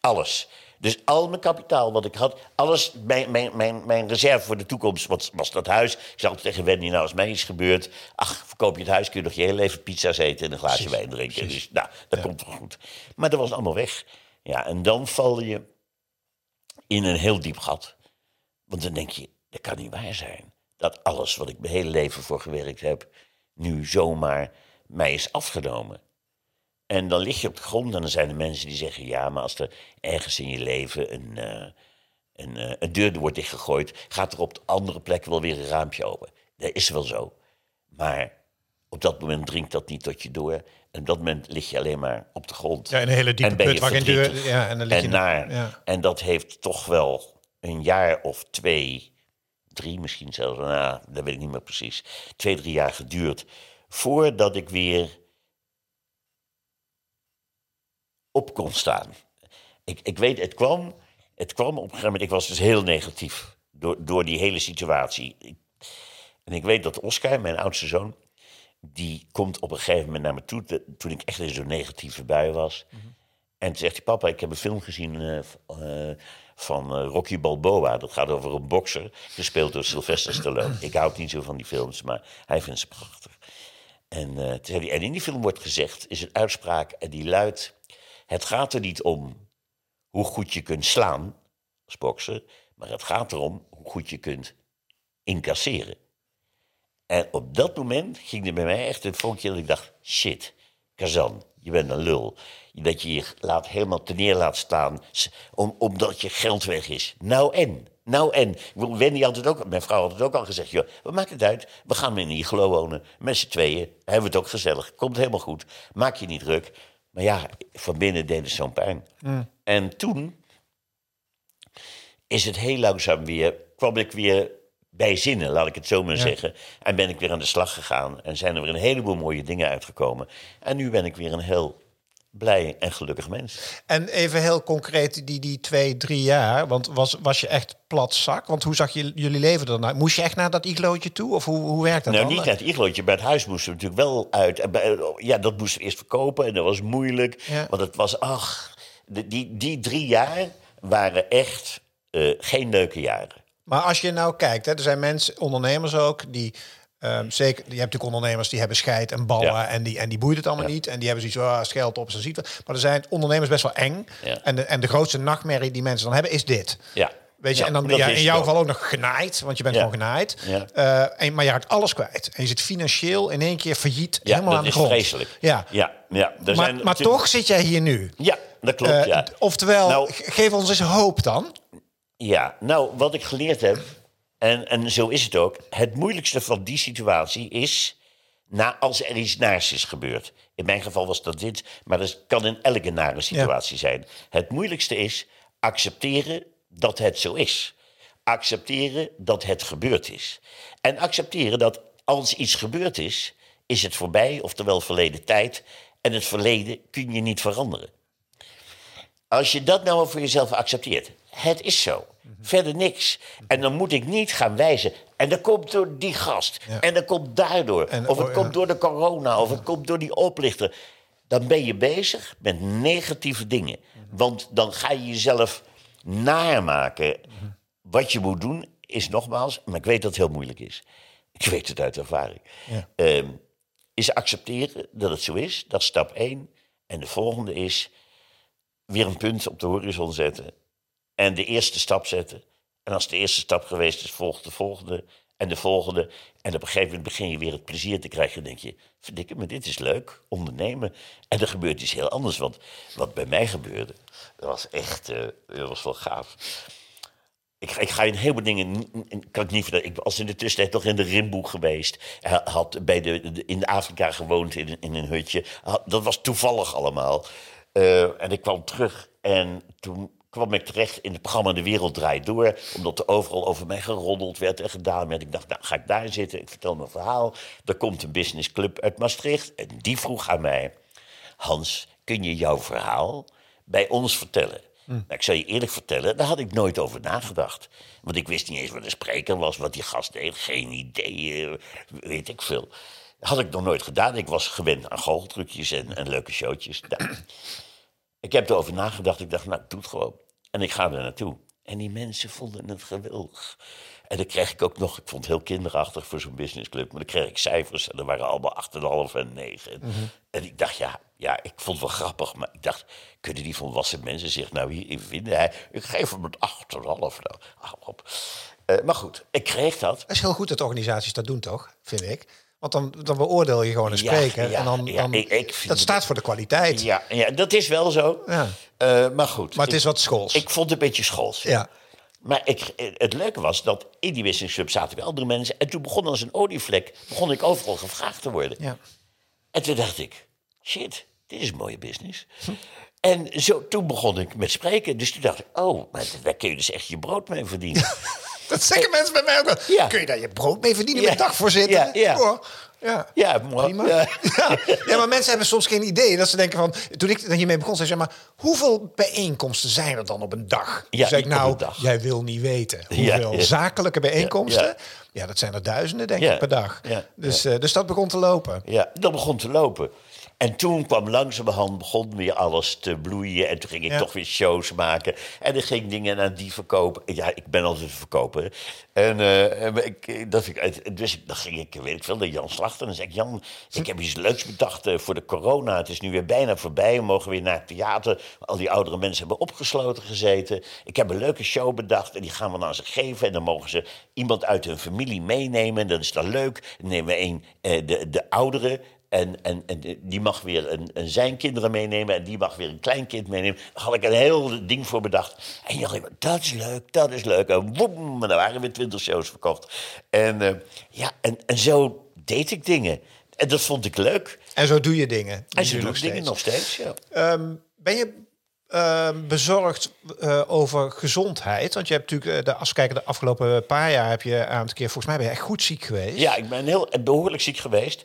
Speaker 2: Alles. Dus al mijn kapitaal wat ik had, alles, mijn, mijn, mijn, mijn reserve voor de toekomst was, was dat huis. Ik zei altijd tegen Wendy, nou als mij iets gebeurt... ach, verkoop je het huis, kun je nog je hele leven pizza's eten... en een glaasje wijn drinken. Dus nou, dat komt wel goed. Maar dat was allemaal weg. Ja, en dan val je in een heel diep gat. Want dan denk je, dat kan niet waar zijn. Dat alles wat ik mijn hele leven voor gewerkt heb... nu zomaar mij is afgenomen. En dan lig je op de grond en dan zijn er mensen die zeggen... ja, maar als er ergens in je leven een, eh, een, eh, een deur wordt dichtgegooid... gaat er op de andere plek wel weer een raampje open. Dat is wel zo. Maar op dat moment dringt dat niet tot je door. En op dat moment lig je alleen maar op de grond.
Speaker 1: Ja, in een hele diepe
Speaker 2: En ben je
Speaker 1: put waar geen deur...
Speaker 2: verdrietig
Speaker 1: Ja, en dan lig je...
Speaker 2: en naar.
Speaker 1: Ja.
Speaker 2: En dat heeft toch wel een jaar of twee, drie misschien zelfs, nou, dat weet ik niet meer precies, twee, drie jaar geduurd. Voordat ik weer op kon staan. Ik, ik weet, het kwam, het kwam op een gegeven moment, ik was dus heel negatief door, door die hele situatie. Ik- en ik weet dat Oscar, mijn oudste zoon, die komt op een gegeven moment naar me toe, toen ik echt in zo'n negatieve bui was. En toen zegt hij, papa, ik heb een film gezien eh, eh, van eh, Rocky Balboa. Dat gaat over een bokser, gespeeld door Sylvester Stallone. Ik houd niet zo van die films, maar hij vindt ze prachtig. En, en in die film wordt gezegd, is een uitspraak en die luidt... Het gaat er niet om hoe goed je kunt slaan als bokser... maar het gaat erom hoe goed je kunt incasseren. En op dat moment ging er bij mij echt een vonkje dat ik dacht... shit, Kazan, je bent een lul. Dat je je laat, helemaal ten neer laat staan... Om, omdat je geld weg is. Nou en? Nou en? Wendy had het ook, mijn vrouw had het ook al gezegd... joh, wat maakt het uit? We gaan in iglo wonen. Met z'n tweeën. Hebben we het ook gezellig. Komt helemaal goed. Maak je niet druk. Maar ja, van binnen deed het zo'n pijn. En toen is het heel langzaam weer, kwam ik weer bij zinnen, laat ik het zo maar zeggen. En ben ik weer aan de slag gegaan. En zijn er weer een heleboel mooie dingen uitgekomen. En nu ben ik weer een heel blij en gelukkig mens.
Speaker 1: En even heel concreet, die, die twee, drie jaar. Want was, was je echt plat zak? Want hoe zag je, jullie leven nou? Moest je echt naar dat iglootje toe? Of hoe, hoe werkt dat
Speaker 2: nou,
Speaker 1: dan?
Speaker 2: niet naar het iglootje. Bij het huis moesten we natuurlijk wel uit. En bij- Ja, dat moesten we eerst verkopen. En dat was moeilijk.
Speaker 1: Ja.
Speaker 2: Want het was, ach, die, die drie jaar waren echt eh, geen leuke jaren.
Speaker 1: Maar als je nou kijkt, hè, er zijn mensen, ondernemers ook, die ehm, zeker, je hebt natuurlijk ondernemers die hebben scheid en ballen
Speaker 2: Ja.
Speaker 1: en die en die boeit het allemaal niet en die hebben zoiets, ah, als geld op, ze ziet. Maar er zijn ondernemers best wel eng.
Speaker 2: Ja.
Speaker 1: En de en de grootste nachtmerrie die mensen dan hebben is dit.
Speaker 2: Ja.
Speaker 1: Weet je,
Speaker 2: Ja,
Speaker 1: en dan
Speaker 2: dat
Speaker 1: ja,
Speaker 2: is
Speaker 1: in jouw geval ook nog genaaid, want je bent
Speaker 2: Ja.
Speaker 1: gewoon genaaid.
Speaker 2: Ja.
Speaker 1: Eh, en, maar je raakt alles kwijt. En je zit financieel in één keer failliet,
Speaker 2: Ja,
Speaker 1: helemaal
Speaker 2: dat
Speaker 1: aan de
Speaker 2: is
Speaker 1: grond.
Speaker 2: vreselijk.
Speaker 1: Ja.
Speaker 2: Ja, ja. Er
Speaker 1: Maar,
Speaker 2: zijn
Speaker 1: maar toch zit jij hier nu.
Speaker 2: Ja, dat klopt,
Speaker 1: Eh,
Speaker 2: ja.
Speaker 1: Oftewel,
Speaker 2: Nou-
Speaker 1: ge- geef ons eens hoop dan.
Speaker 2: Ja, nou, wat ik geleerd heb, en, en zo is het ook... het moeilijkste van die situatie is na als er iets naars is gebeurd. In mijn geval was dat dit, maar dat kan in elke nare situatie zijn. Het moeilijkste is accepteren dat het zo is. Accepteren dat het gebeurd is. En accepteren dat als iets gebeurd is, is het voorbij, oftewel verleden tijd. En het verleden kun je niet veranderen. Als je dat nou voor jezelf accepteert, het is zo. Verder niks. En dan moet ik niet gaan wijzen. En dat komt door die gast. En dat komt daardoor.
Speaker 1: En-
Speaker 2: of het
Speaker 1: oh,
Speaker 2: komt
Speaker 1: ja.
Speaker 2: door de corona. Of het komt door die oplichter. Dan ben je bezig met negatieve dingen. Want dan ga je jezelf naarmaken. Wat je moet doen is nogmaals, maar ik weet dat het heel moeilijk is. Ik weet het uit ervaring. Ehm, is accepteren dat het zo is. Dat is stap één. En de volgende is weer een punt op de horizon zetten. En de eerste stap zetten. En als de eerste stap geweest is, volgt de volgende. En de volgende. En op een gegeven moment begin je weer het plezier te krijgen. Dan denk je, verdikke me, dit is leuk, ondernemen. En er gebeurt iets heel anders. Want wat bij mij gebeurde, dat was echt, eh, dat was wel gaaf. Ik, ik ga in heel veel dingen, kan ik niet vertellen. Ik was in de tussentijd nog in de Rimboe geweest. Had bij de, in Afrika gewoond in, in een hutje. Dat was toevallig allemaal. Eh, en ik kwam terug en toen kwam ik terecht in het programma De Wereld Draait Door. Omdat er overal over mij geroddeld werd en gedaan werd. Ik dacht, nou ga ik daar zitten, ik vertel mijn verhaal. Er komt een businessclub uit Maastricht en die vroeg aan mij... Hans, kun je jouw verhaal bij ons vertellen? Nou, ik zal je eerlijk vertellen, daar had ik nooit over nagedacht. Want ik wist niet eens wat een spreker was, wat die gast deed. Geen idee, weet ik veel. Had ik nog nooit gedaan. Ik was gewend aan goocheltrucjes en, en leuke showtjes. Nou, ik heb erover nagedacht. Ik dacht, nou, ik doe het gewoon. En ik ga er naartoe. En die mensen vonden het geweldig. En dan kreeg ik ook nog, ik vond het heel kinderachtig voor zo'n businessclub, maar dan kreeg ik cijfers en er waren allemaal 8,5 en 9. En ik dacht, ja, ja, ik vond het wel grappig, maar ik dacht, kunnen die volwassen mensen zich nou hierin vinden? Hij, ik geef hem het 8,5. Nou, op. Eh, maar goed, ik kreeg dat.
Speaker 1: Het is heel goed dat organisaties dat doen, toch? Vind ik. Want dan, dan beoordeel je gewoon een spreker.
Speaker 2: ja,
Speaker 1: en dan,
Speaker 2: ja,
Speaker 1: dan,
Speaker 2: ik- ik vind
Speaker 1: dat staat voor de kwaliteit.
Speaker 2: Ja, ja, dat is wel zo.
Speaker 1: Ja.
Speaker 2: Eh, maar goed.
Speaker 1: Maar het
Speaker 2: ik-
Speaker 1: is wat schools.
Speaker 2: Ik vond het een beetje schools.
Speaker 1: ja.
Speaker 2: Maar ik, het leuke was dat in die business club zaten weer andere mensen. En toen begon als een olievlek, begon ik overal gevraagd te worden.
Speaker 1: Ja.
Speaker 2: En toen dacht ik, shit, dit is een mooie business. En zo, toen begon ik met spreken. Dus toen dacht ik, oh, maar daar kun je dus echt je brood mee verdienen.
Speaker 1: Dat zeggen mensen bij mij ook wel. Kun je daar je brood mee verdienen met dagvoorzitter?
Speaker 2: Ja, ja.
Speaker 1: Hoor. ja.
Speaker 2: ja, mooi.
Speaker 1: Prima.
Speaker 2: Ja.
Speaker 1: Ja. ja, maar mensen hebben soms geen idee. Dat ze denken van, toen ik er hiermee begon, zei ik, maar hoeveel bijeenkomsten zijn er dan op een dag?
Speaker 2: Ja,
Speaker 1: zei ik, nou,
Speaker 2: dag.
Speaker 1: jij wil niet weten. Hoeveel zakelijke bijeenkomsten?
Speaker 2: Ja,
Speaker 1: dat zijn er duizenden, denk ik, per dag.
Speaker 2: ja,
Speaker 1: Dus, eh, dus dat begon te lopen.
Speaker 2: Ja, dat begon te lopen. En toen kwam langzamerhand, begon weer alles te bloeien. En toen ging ik
Speaker 1: Ja.
Speaker 2: toch weer shows maken. En ik ging dingen aan die verkopen. Ja, ik ben altijd verkoper. En eh, ik, dat vind ik, dus dan ging ik, weet ik veel, naar Jan Slachter. En dan zei ik, Jan, ik heb iets leuks bedacht eh, voor de corona. Het is nu weer bijna voorbij. We mogen weer naar het theater. Al die oudere mensen hebben opgesloten gezeten. Ik heb een leuke show bedacht. En die gaan we aan ze geven. En dan mogen ze iemand uit hun familie meenemen. En dan is dat leuk. Dan nemen we een, eh, de, de oudere. En, en, en die mag weer een, een zijn kinderen meenemen en die mag weer een kleinkind meenemen. Daar had ik een heel ding voor bedacht. En je dacht, dat is leuk, dat is leuk. En woem, en daar waren weer twintig shows verkocht. En, eh, ja, en, en zo deed ik dingen. En dat vond ik leuk.
Speaker 1: En zo doe je dingen.
Speaker 2: En zo doe ik dingen nog steeds, ja.
Speaker 1: Ehm, ben je ehm, bezorgd eh, over gezondheid? Want je hebt natuurlijk, eh, de, als we kijken, de afgelopen paar jaar heb je een aantal keer, volgens mij ben je echt goed ziek geweest.
Speaker 2: Ja, ik ben heel behoorlijk ziek geweest.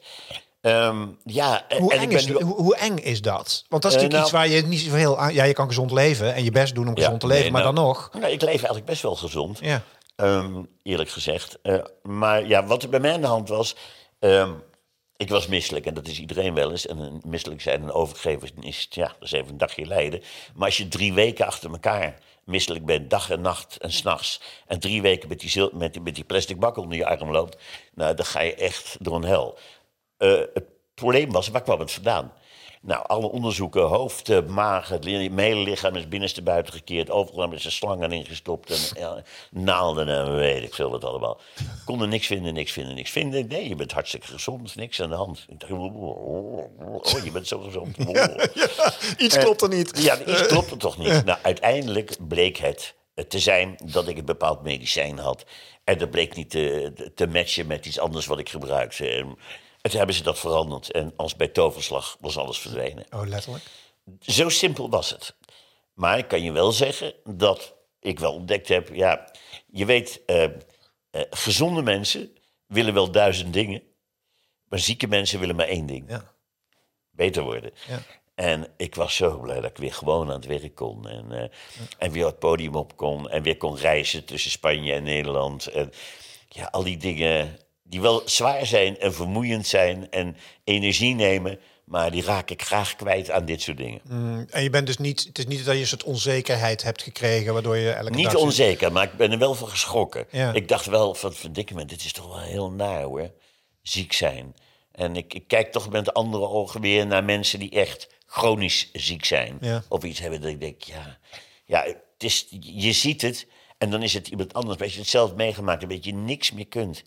Speaker 2: Ehm, ja,
Speaker 1: Hoe,
Speaker 2: en
Speaker 1: eng
Speaker 2: ik ben
Speaker 1: is,
Speaker 2: nu
Speaker 1: hoe, hoe eng is dat? Want dat is
Speaker 2: Eh,
Speaker 1: natuurlijk iets
Speaker 2: nou-
Speaker 1: waar je niet zoveel aan... Ja, je kan gezond leven en je best doen om
Speaker 2: Ja,
Speaker 1: gezond te leven,
Speaker 2: nee,
Speaker 1: maar
Speaker 2: nou,
Speaker 1: dan nog...
Speaker 2: Nou, ik leef eigenlijk best wel gezond.
Speaker 1: Ja.
Speaker 2: Ehm, eerlijk gezegd. Eh, maar ja, wat er bij mij aan de hand was. ehm, ik was misselijk en dat is iedereen wel eens. En misselijk zijn en overgeven is, ja, dat is even een dagje lijden. Maar als je drie weken achter elkaar misselijk bent, dag en nacht en s'nachts. En drie weken met die, zil- met, die, met die plastic bak onder je arm loopt. Nou, dan ga je echt door een hel. Eh, het probleem was, waar kwam het vandaan? Nou, alle onderzoeken, hoofd, eh, maag, het lichaam is binnenste buiten gekeerd. Overal hebben ze slangen ingestopt en ja, naalden en weet ik veel wat allemaal. Konden niks vinden, niks vinden, niks vinden. Nee, je bent hartstikke gezond, niks aan de hand. Ik dacht, oh, je bent zo gezond.
Speaker 1: Iets klopt er niet.
Speaker 2: Ja, iets klopt er toch niet. Nou, uiteindelijk bleek het te zijn dat ik een bepaald medicijn had. En dat bleek niet te, te matchen met iets anders wat ik gebruikte. En, En toen hebben ze dat veranderd. En als bij toverslag was alles verdwenen.
Speaker 1: Oh, letterlijk?
Speaker 2: Zo simpel was het. Maar ik kan je wel zeggen dat ik wel ontdekt heb... Ja, je weet, eh, eh, gezonde mensen willen wel duizend dingen... maar zieke mensen willen maar één ding.
Speaker 1: Ja.
Speaker 2: Beter worden.
Speaker 1: Ja.
Speaker 2: En ik was zo blij dat ik weer gewoon aan het werk kon. En, eh, en weer het podium op kon. En weer kon reizen tussen Spanje en Nederland. En ja, al die dingen die wel zwaar zijn en vermoeiend zijn en energie nemen. Maar die raak ik graag kwijt aan dit soort dingen.
Speaker 1: Mm, en je bent dus niet, het is niet dat je een soort onzekerheid hebt gekregen, waardoor je elke
Speaker 2: Niet
Speaker 1: dag zit-
Speaker 2: onzeker, maar ik ben er wel van geschrokken.
Speaker 1: Ja.
Speaker 2: Ik dacht wel van, verdikke me, dit is toch wel heel naar hoor. Ziek zijn. En ik, ik kijk toch met andere ogen weer naar mensen die echt chronisch ziek zijn.
Speaker 1: Ja.
Speaker 2: Of iets hebben dat ik denk, ja, ja het is, je ziet het en dan is het iemand anders. Maar als je het zelf meegemaakt hebt, dat je niks meer kunt.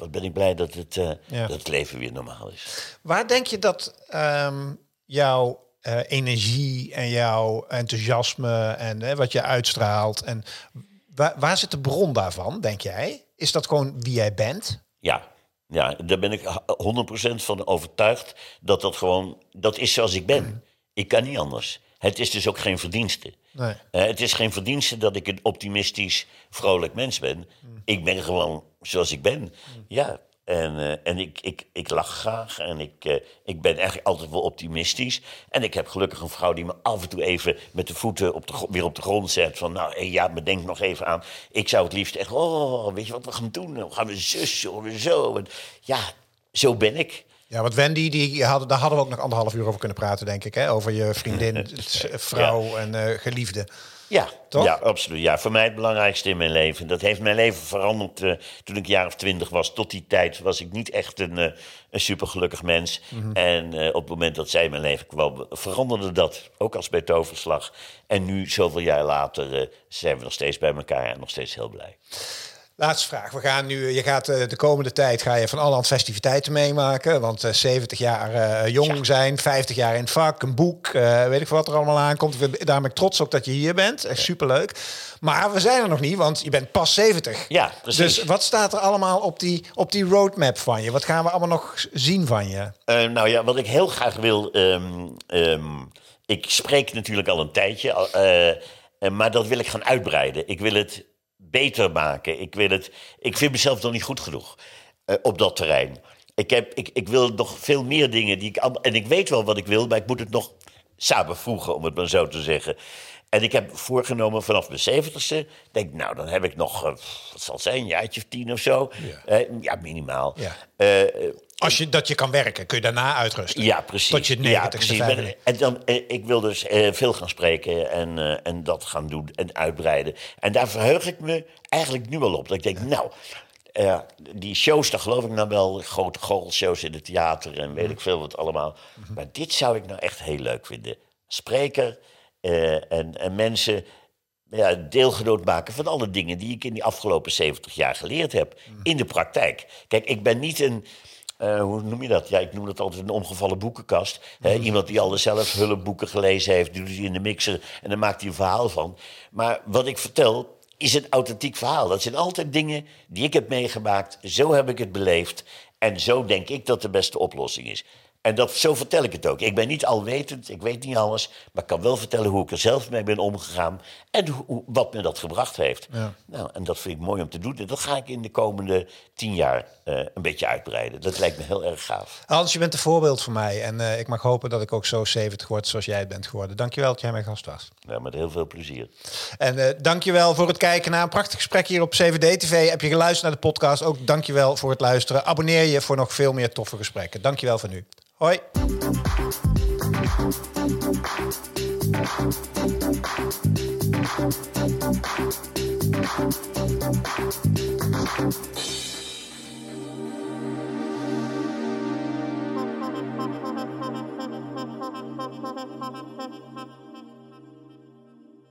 Speaker 2: Wat ben ik blij dat het, eh,
Speaker 1: Ja.
Speaker 2: dat het leven weer normaal is.
Speaker 1: Waar denk je dat ehm, jouw eh, energie en jouw enthousiasme en wat je uitstraalt en waar, waar zit de bron daarvan, denk jij? Is dat gewoon wie jij bent?
Speaker 2: Ja, ja, daar ben ik 100% van overtuigd dat dat gewoon, dat is zoals ik ben. Ik kan niet anders. Het is dus ook geen verdienste.
Speaker 1: Nee.
Speaker 2: Eh, het is geen verdienste dat ik een optimistisch, vrolijk mens ben. Ik ben gewoon zoals ik ben. Ja, en, eh, en ik, ik, ik lach graag en ik, eh, ik ben eigenlijk altijd wel optimistisch. En ik heb gelukkig een vrouw die me af en toe even met de voeten op de, weer op de grond zet. Van nou, hé, ja, bedenk nog even aan. Ik zou het liefst echt, oh, weet je wat we gaan doen? Dan gaan we zus, of zo. En, ja, zo ben ik.
Speaker 1: Ja, want Wendy, die hadden, daar hadden we ook nog anderhalf uur over kunnen praten, denk ik. Hè? Over je vriendin, vrouw en eh, geliefde.
Speaker 2: Ja,
Speaker 1: Toch?
Speaker 2: ja, absoluut. Ja, voor mij het belangrijkste in mijn leven. Dat heeft mijn leven veranderd eh, toen ik een jaar of twintig was. Tot die tijd was ik niet echt een, eh, een supergelukkig mens. En eh, op het moment dat zij in mijn leven kwam, veranderde dat. Ook als bij toverslag. En nu, zoveel jaar later, zijn we nog steeds bij elkaar en nog steeds heel blij.
Speaker 1: Laatste vraag. We gaan nu, je gaat eh, de komende tijd ga je van allerhand festiviteiten meemaken. Want eh, 70 jaar eh, jong
Speaker 2: Ja.
Speaker 1: zijn, 50 jaar in het vak, een boek, eh, weet ik wat er allemaal aankomt. Ik ben, ik trots ook dat je hier bent. Echt superleuk. Maar we zijn er nog niet, want je bent pas 70.
Speaker 2: Ja, precies.
Speaker 1: Dus wat staat er allemaal op die, op die roadmap van je? Wat gaan we allemaal nog zien van je?
Speaker 2: Eh, nou ja, wat ik heel graag wil. ehm, ehm, ik spreek natuurlijk al een tijdje, eh, eh, maar dat wil ik gaan uitbreiden. Ik wil het beter maken. Ik, wil het, ik vind mezelf nog niet goed genoeg eh, op dat terrein. Ik, heb, ik, ik wil nog veel meer dingen die ik. En ik weet wel wat ik wil, maar ik moet het nog samenvoegen, om het maar zo te zeggen. En ik heb voorgenomen vanaf mijn zeventigste, denk nou, dan heb ik nog, eh, wat zal het zijn, een jaartje of tien of zo.
Speaker 1: Ja.
Speaker 2: Eh, ja minimaal.
Speaker 1: Ja.
Speaker 2: Eh,
Speaker 1: Als je, dat je kan werken, kun je daarna uitrusten.
Speaker 2: ja, precies.
Speaker 1: Tot je 90ste,
Speaker 2: ja, precies.
Speaker 1: 95.
Speaker 2: En dan, ik wil dus veel gaan spreken en, en dat gaan doen en uitbreiden. En daar verheug ik me eigenlijk nu al op. Dat ik denk, nou, die shows, daar geloof ik nou wel. Grote goochelshows in het theater en weet ik veel wat allemaal. Maar dit zou ik nou echt heel leuk vinden. Spreker eh, en, en mensen ja, deelgenoot maken van alle dingen die ik in die afgelopen 70 jaar geleerd heb. In de praktijk. Kijk, ik ben niet een. eh, hoe noem je dat? Ja, ik noem dat altijd een omgevallen boekenkast. Hè, iemand die alle zelf hulpboeken gelezen heeft, doet die in de mixer en dan maakt hij een verhaal van. Maar wat ik vertel is een authentiek verhaal. Dat zijn altijd dingen die ik heb meegemaakt. Zo heb ik het beleefd. En zo denk ik dat de beste oplossing is. En dat, zo vertel ik het ook. Ik ben niet alwetend, ik weet niet alles, maar ik kan wel vertellen hoe ik er zelf mee ben omgegaan en hoe, wat me dat gebracht heeft.
Speaker 1: Ja.
Speaker 2: Nou, en dat vind ik mooi om te doen. En dat ga ik in de komende tien jaar eh, een beetje uitbreiden. Dat lijkt me heel erg gaaf.
Speaker 1: Hans, je bent een voorbeeld voor mij. En eh, ik mag hopen dat ik ook zo 70 word zoals jij bent geworden. Dankjewel dat jij mijn gast was.
Speaker 2: Nou, met heel veel plezier.
Speaker 1: En eh dankjewel voor het kijken naar een prachtig gesprek hier op CVD TV. Heb je geluisterd naar de podcast? Ook dankjewel voor het luisteren. Abonneer je voor nog veel meer toffe gesprekken. Dankjewel voor nu. はい。